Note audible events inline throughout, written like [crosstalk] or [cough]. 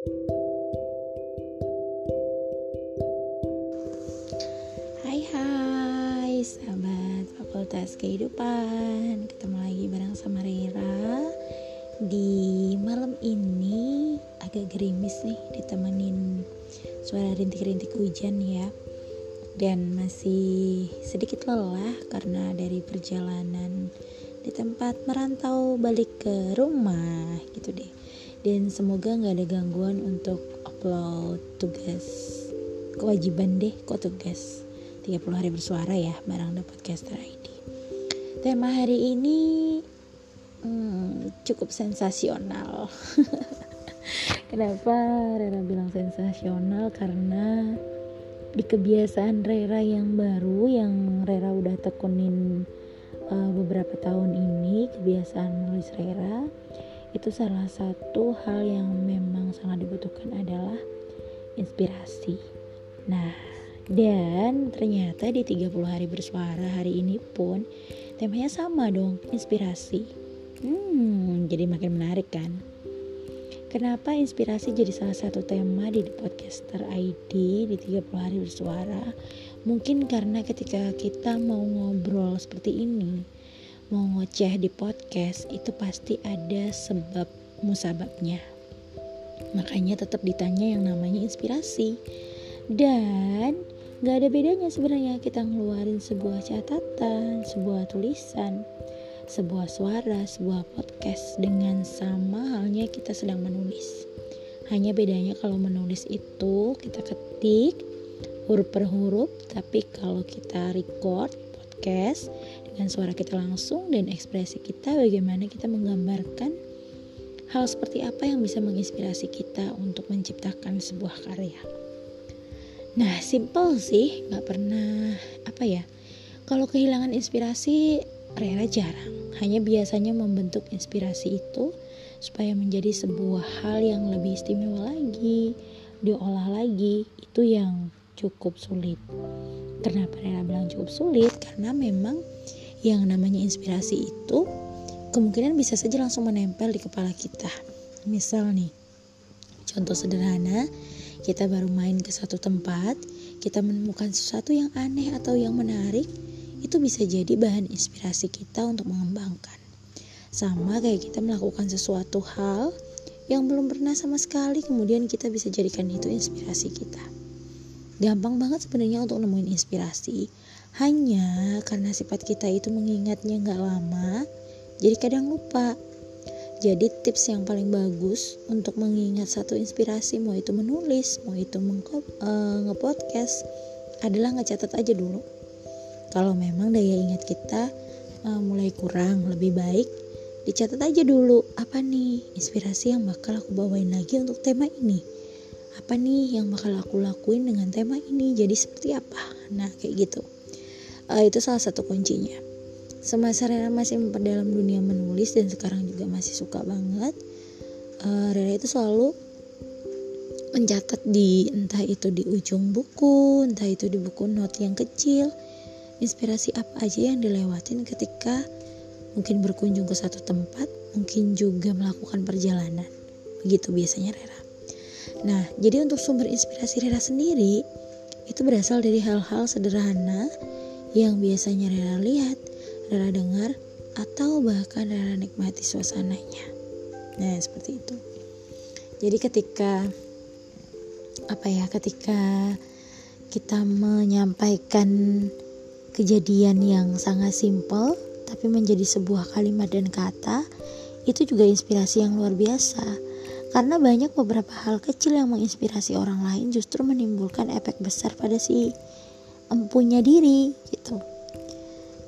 Hai hai sahabat fakultas kehidupan. Ketemu lagi bareng sama Rera. Di malam ini agak gerimis nih Ditemenin suara rintik-rintik hujan ya. Dan masih sedikit lelah karena dari perjalanan di tempat merantau balik ke rumah gitu deh dan semoga nggak ada gangguan untuk upload tugas. Kewajiban deh kok tugas? 30 hari bersuara ya barang The Podcaster ID tema hari ini hmm, cukup sensasional. [laughs] Kenapa Rera bilang sensasional? Karena di kebiasaan Rera yang baru yang Rera udah tekunin uh, beberapa tahun ini kebiasaan menulis Rera itu salah satu hal yang memang sangat dibutuhkan adalah inspirasi. Nah, dan ternyata di 30 hari bersuara hari ini pun temanya sama dong, inspirasi. Hmm, jadi makin menarik kan? Kenapa inspirasi jadi salah satu tema di Podcaster ID di 30 hari bersuara? Mungkin karena ketika kita mau ngobrol seperti ini, mau ngoceh di podcast, itu pasti ada sebab musababnya. Makanya tetap ditanya yang namanya inspirasi. Dan gak ada bedanya sebenarnya kita ngeluarin sebuah catatan, sebuah tulisan, sebuah suara, sebuah podcast dengan sama halnya kita sedang menulis. Hanya bedanya kalau menulis itu kita ketik huruf per huruf tapi kalau kita record podcast dengan suara kita langsung dan ekspresi kita bagaimana kita menggambarkan hal seperti apa yang bisa menginspirasi kita untuk menciptakan sebuah karya nah simple sih nggak pernah apa ya kalau kehilangan inspirasi Rera jarang hanya biasanya membentuk inspirasi itu supaya menjadi sebuah hal yang lebih istimewa lagi diolah lagi itu yang cukup sulit. Kenapa Rera bilang cukup sulit? Karena memang yang namanya inspirasi itu kemungkinan bisa saja langsung menempel di kepala kita. Misal nih, contoh sederhana, kita baru main ke satu tempat, kita menemukan sesuatu yang aneh atau yang menarik, itu bisa jadi bahan inspirasi kita untuk mengembangkan. Sama kayak kita melakukan sesuatu hal yang belum pernah sama sekali, kemudian kita bisa jadikan itu inspirasi kita. Gampang banget sebenarnya untuk nemuin inspirasi. Hanya karena sifat kita itu mengingatnya nggak lama, jadi kadang lupa. Jadi tips yang paling bagus untuk mengingat satu inspirasi, mau itu menulis, mau itu uh, ngepodcast, adalah ngecatat aja dulu. Kalau memang daya ingat kita uh, mulai kurang, lebih baik dicatat aja dulu. Apa nih inspirasi yang bakal aku bawain lagi untuk tema ini? Apa nih yang bakal aku lakuin dengan tema ini? Jadi seperti apa? Nah kayak gitu uh, itu salah satu kuncinya. Semasa Rera masih memperdalam dunia menulis dan sekarang juga masih suka banget uh, Rera itu selalu mencatat di entah itu di ujung buku entah itu di buku not yang kecil inspirasi apa aja yang dilewatin ketika mungkin berkunjung ke satu tempat mungkin juga melakukan perjalanan. Begitu biasanya Rera Nah, jadi untuk sumber inspirasi Rera sendiri itu berasal dari hal-hal sederhana yang biasanya Rera lihat, Rera dengar, atau bahkan Rera nikmati suasananya. Nah, seperti itu. Jadi ketika apa ya, ketika kita menyampaikan kejadian yang sangat simpel tapi menjadi sebuah kalimat dan kata, itu juga inspirasi yang luar biasa karena banyak beberapa hal kecil yang menginspirasi orang lain justru menimbulkan efek besar pada si empunya diri gitu.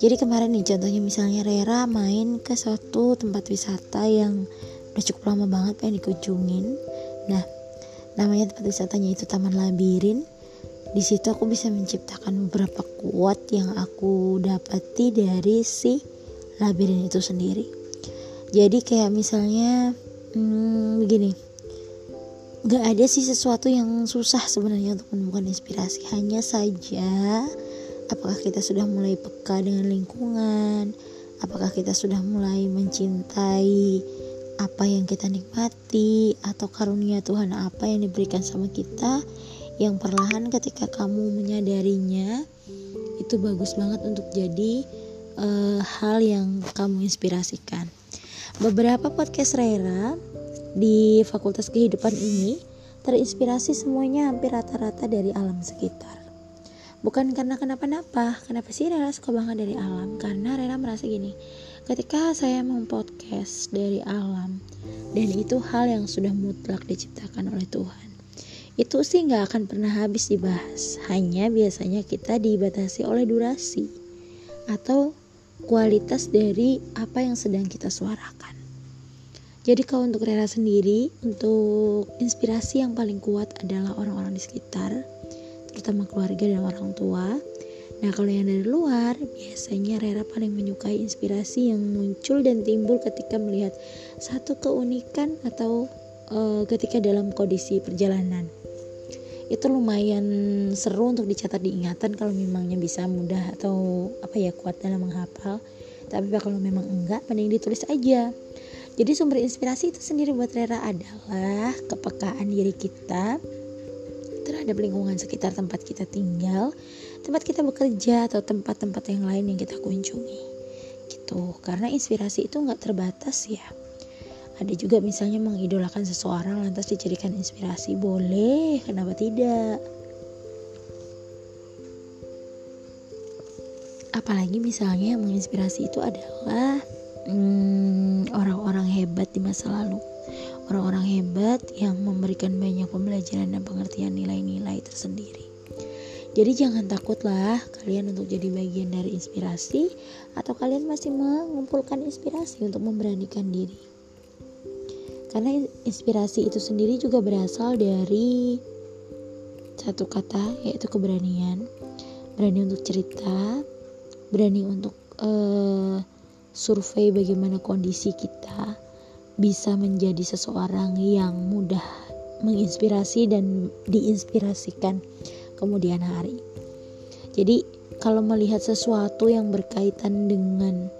Jadi kemarin nih contohnya misalnya Rera main ke suatu tempat wisata yang udah cukup lama banget pengen dikunjungin. Nah, namanya tempat wisatanya itu Taman Labirin. Di situ aku bisa menciptakan beberapa quote yang aku dapati dari si labirin itu sendiri. Jadi kayak misalnya hmm, begini gak ada sih sesuatu yang susah sebenarnya untuk menemukan inspirasi. Hanya saja apakah kita sudah mulai peka dengan lingkungan? Apakah kita sudah mulai mencintai apa yang kita nikmati? Atau karunia Tuhan apa yang diberikan sama kita yang perlahan ketika kamu menyadarinya itu bagus banget untuk jadi uh, hal yang kamu inspirasikan. Beberapa podcast Rera di Fakultas Kehidupan ini terinspirasi semuanya hampir rata-rata dari alam sekitar. Bukan karena kenapa-napa, kenapa sih Rera suka banget dari alam? Karena Rera merasa gini, ketika saya mempodcast dari alam, dan itu hal yang sudah mutlak diciptakan oleh Tuhan itu sih nggak akan pernah habis dibahas hanya biasanya kita dibatasi oleh durasi atau kualitas dari apa yang sedang kita suarakan jadi kalau untuk Rera sendiri untuk inspirasi yang paling kuat adalah orang-orang di sekitar terutama keluarga dan orang tua. Nah kalau yang dari luar biasanya Rera paling menyukai inspirasi yang muncul dan timbul ketika melihat satu keunikan atau uh, ketika dalam kondisi perjalanan. Itu lumayan seru untuk dicatat diingatan kalau memangnya bisa mudah atau apa ya kuat dalam menghafal. Tapi kalau memang enggak mending ditulis aja jadi sumber inspirasi itu sendiri buat Rera adalah kepekaan diri kita terhadap lingkungan sekitar tempat kita tinggal tempat kita bekerja atau tempat-tempat yang lain yang kita kunjungi. Gitu. Karena inspirasi itu nggak terbatas ya. Ada juga misalnya mengidolakan seseorang lantas dijadikan inspirasi. Boleh kenapa tidak? Apalagi misalnya yang menginspirasi itu adalah hmm, hebat di masa lalu. Orang-orang hebat yang memberikan banyak pembelajaran dan pengertian nilai-nilai tersendiri. Jadi jangan takutlah kalian untuk jadi bagian dari inspirasi atau kalian masih mengumpulkan inspirasi untuk memberanikan diri. Karena inspirasi itu sendiri juga berasal dari satu kata yaitu keberanian. Berani untuk cerita berani untuk uh, survei bagaimana kondisi kita bisa menjadi seseorang yang mudah menginspirasi dan diinspirasikan kemudian hari jadi kalau melihat sesuatu yang berkaitan dengan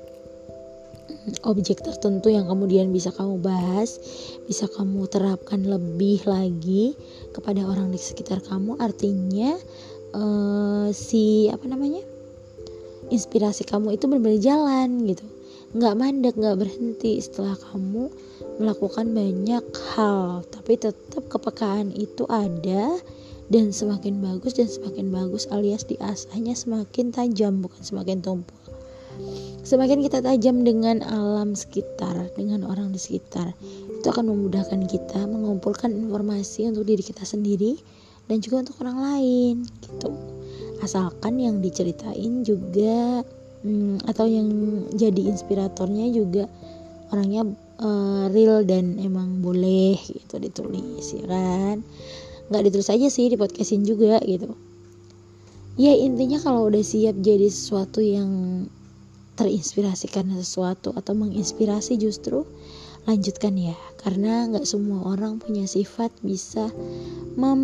objek tertentu yang kemudian bisa kamu bahas, bisa kamu terapkan lebih lagi kepada orang di sekitar kamu. Artinya uh, si apa namanya inspirasi kamu itu benar-benar jalan gitu, nggak mandek, nggak berhenti setelah kamu melakukan banyak hal, tapi tetap kepekaan itu ada dan semakin bagus dan semakin bagus alias diasahnya semakin tajam bukan semakin tumpul Semakin kita tajam dengan alam sekitar, dengan orang di sekitar, itu akan memudahkan kita mengumpulkan informasi untuk diri kita sendiri dan juga untuk orang lain, gitu. Asalkan yang diceritain juga hmm, atau yang jadi inspiratornya juga orangnya uh, real dan emang boleh gitu ditulis ya kan? Nggak ditulis aja sih di podcastin juga gitu. Ya intinya kalau udah siap jadi sesuatu yang terinspirasi karena sesuatu atau menginspirasi justru lanjutkan ya. Karena nggak semua orang punya sifat bisa mem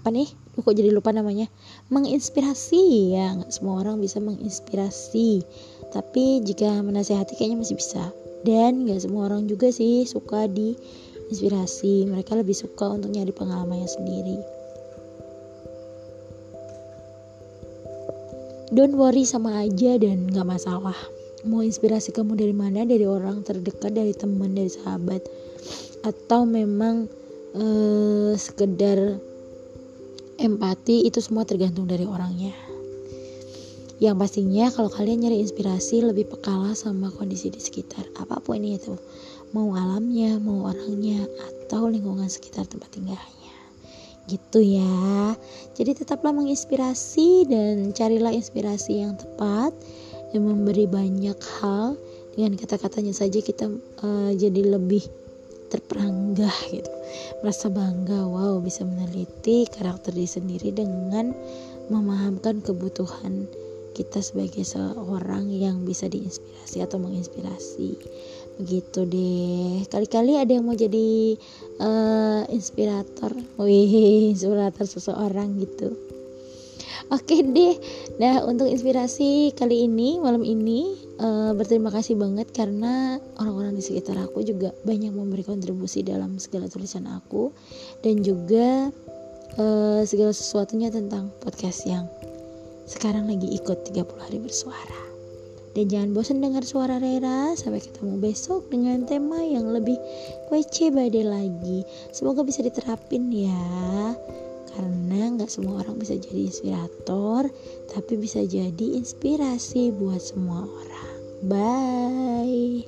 apa nih? Kok jadi lupa namanya? Menginspirasi. Ya nggak semua orang bisa menginspirasi. Tapi jika menasehati kayaknya masih bisa. Dan nggak semua orang juga sih suka di inspirasi mereka lebih suka untuk nyari pengalamannya sendiri. Don't worry sama aja dan gak masalah. Mau inspirasi kamu dari mana? Dari orang terdekat dari teman dari sahabat? Atau memang uh, sekedar empati itu semua tergantung dari orangnya. Yang pastinya kalau kalian nyari inspirasi lebih pekalah sama kondisi di sekitar apa pun itu. Mau alamnya mau orangnya atau lingkungan sekitar tempat tinggalnya. Gitu ya. Jadi tetaplah menginspirasi dan carilah inspirasi yang tepat yang memberi banyak hal. Dengan kata-katanya saja kita uh, jadi lebih terperanggah gitu merasa bangga wow bisa meneliti karakter diri sendiri dengan memahamkan kebutuhan kita sebagai seorang yang bisa diinspirasi atau menginspirasi. Begitu deh. Kali-kali ada yang mau jadi uh, inspirator? Wih [laughs] inspirator seseorang gitu. Oke deh. Nah untuk inspirasi kali ini malam ini uh, berterima kasih banget karena orang-orang di sekitar aku juga banyak memberi kontribusi dalam segala tulisan aku dan juga uh, segala sesuatunya tentang podcast yang sekarang lagi ikut 30 hari bersuara. Dan jangan bosan dengar suara Rera. Sampai ketemu besok dengan tema yang lebih kece badai lagi. Semoga bisa diterapin ya. Karena nggak semua orang bisa jadi inspirator, tapi bisa jadi inspirasi buat semua orang. Bye.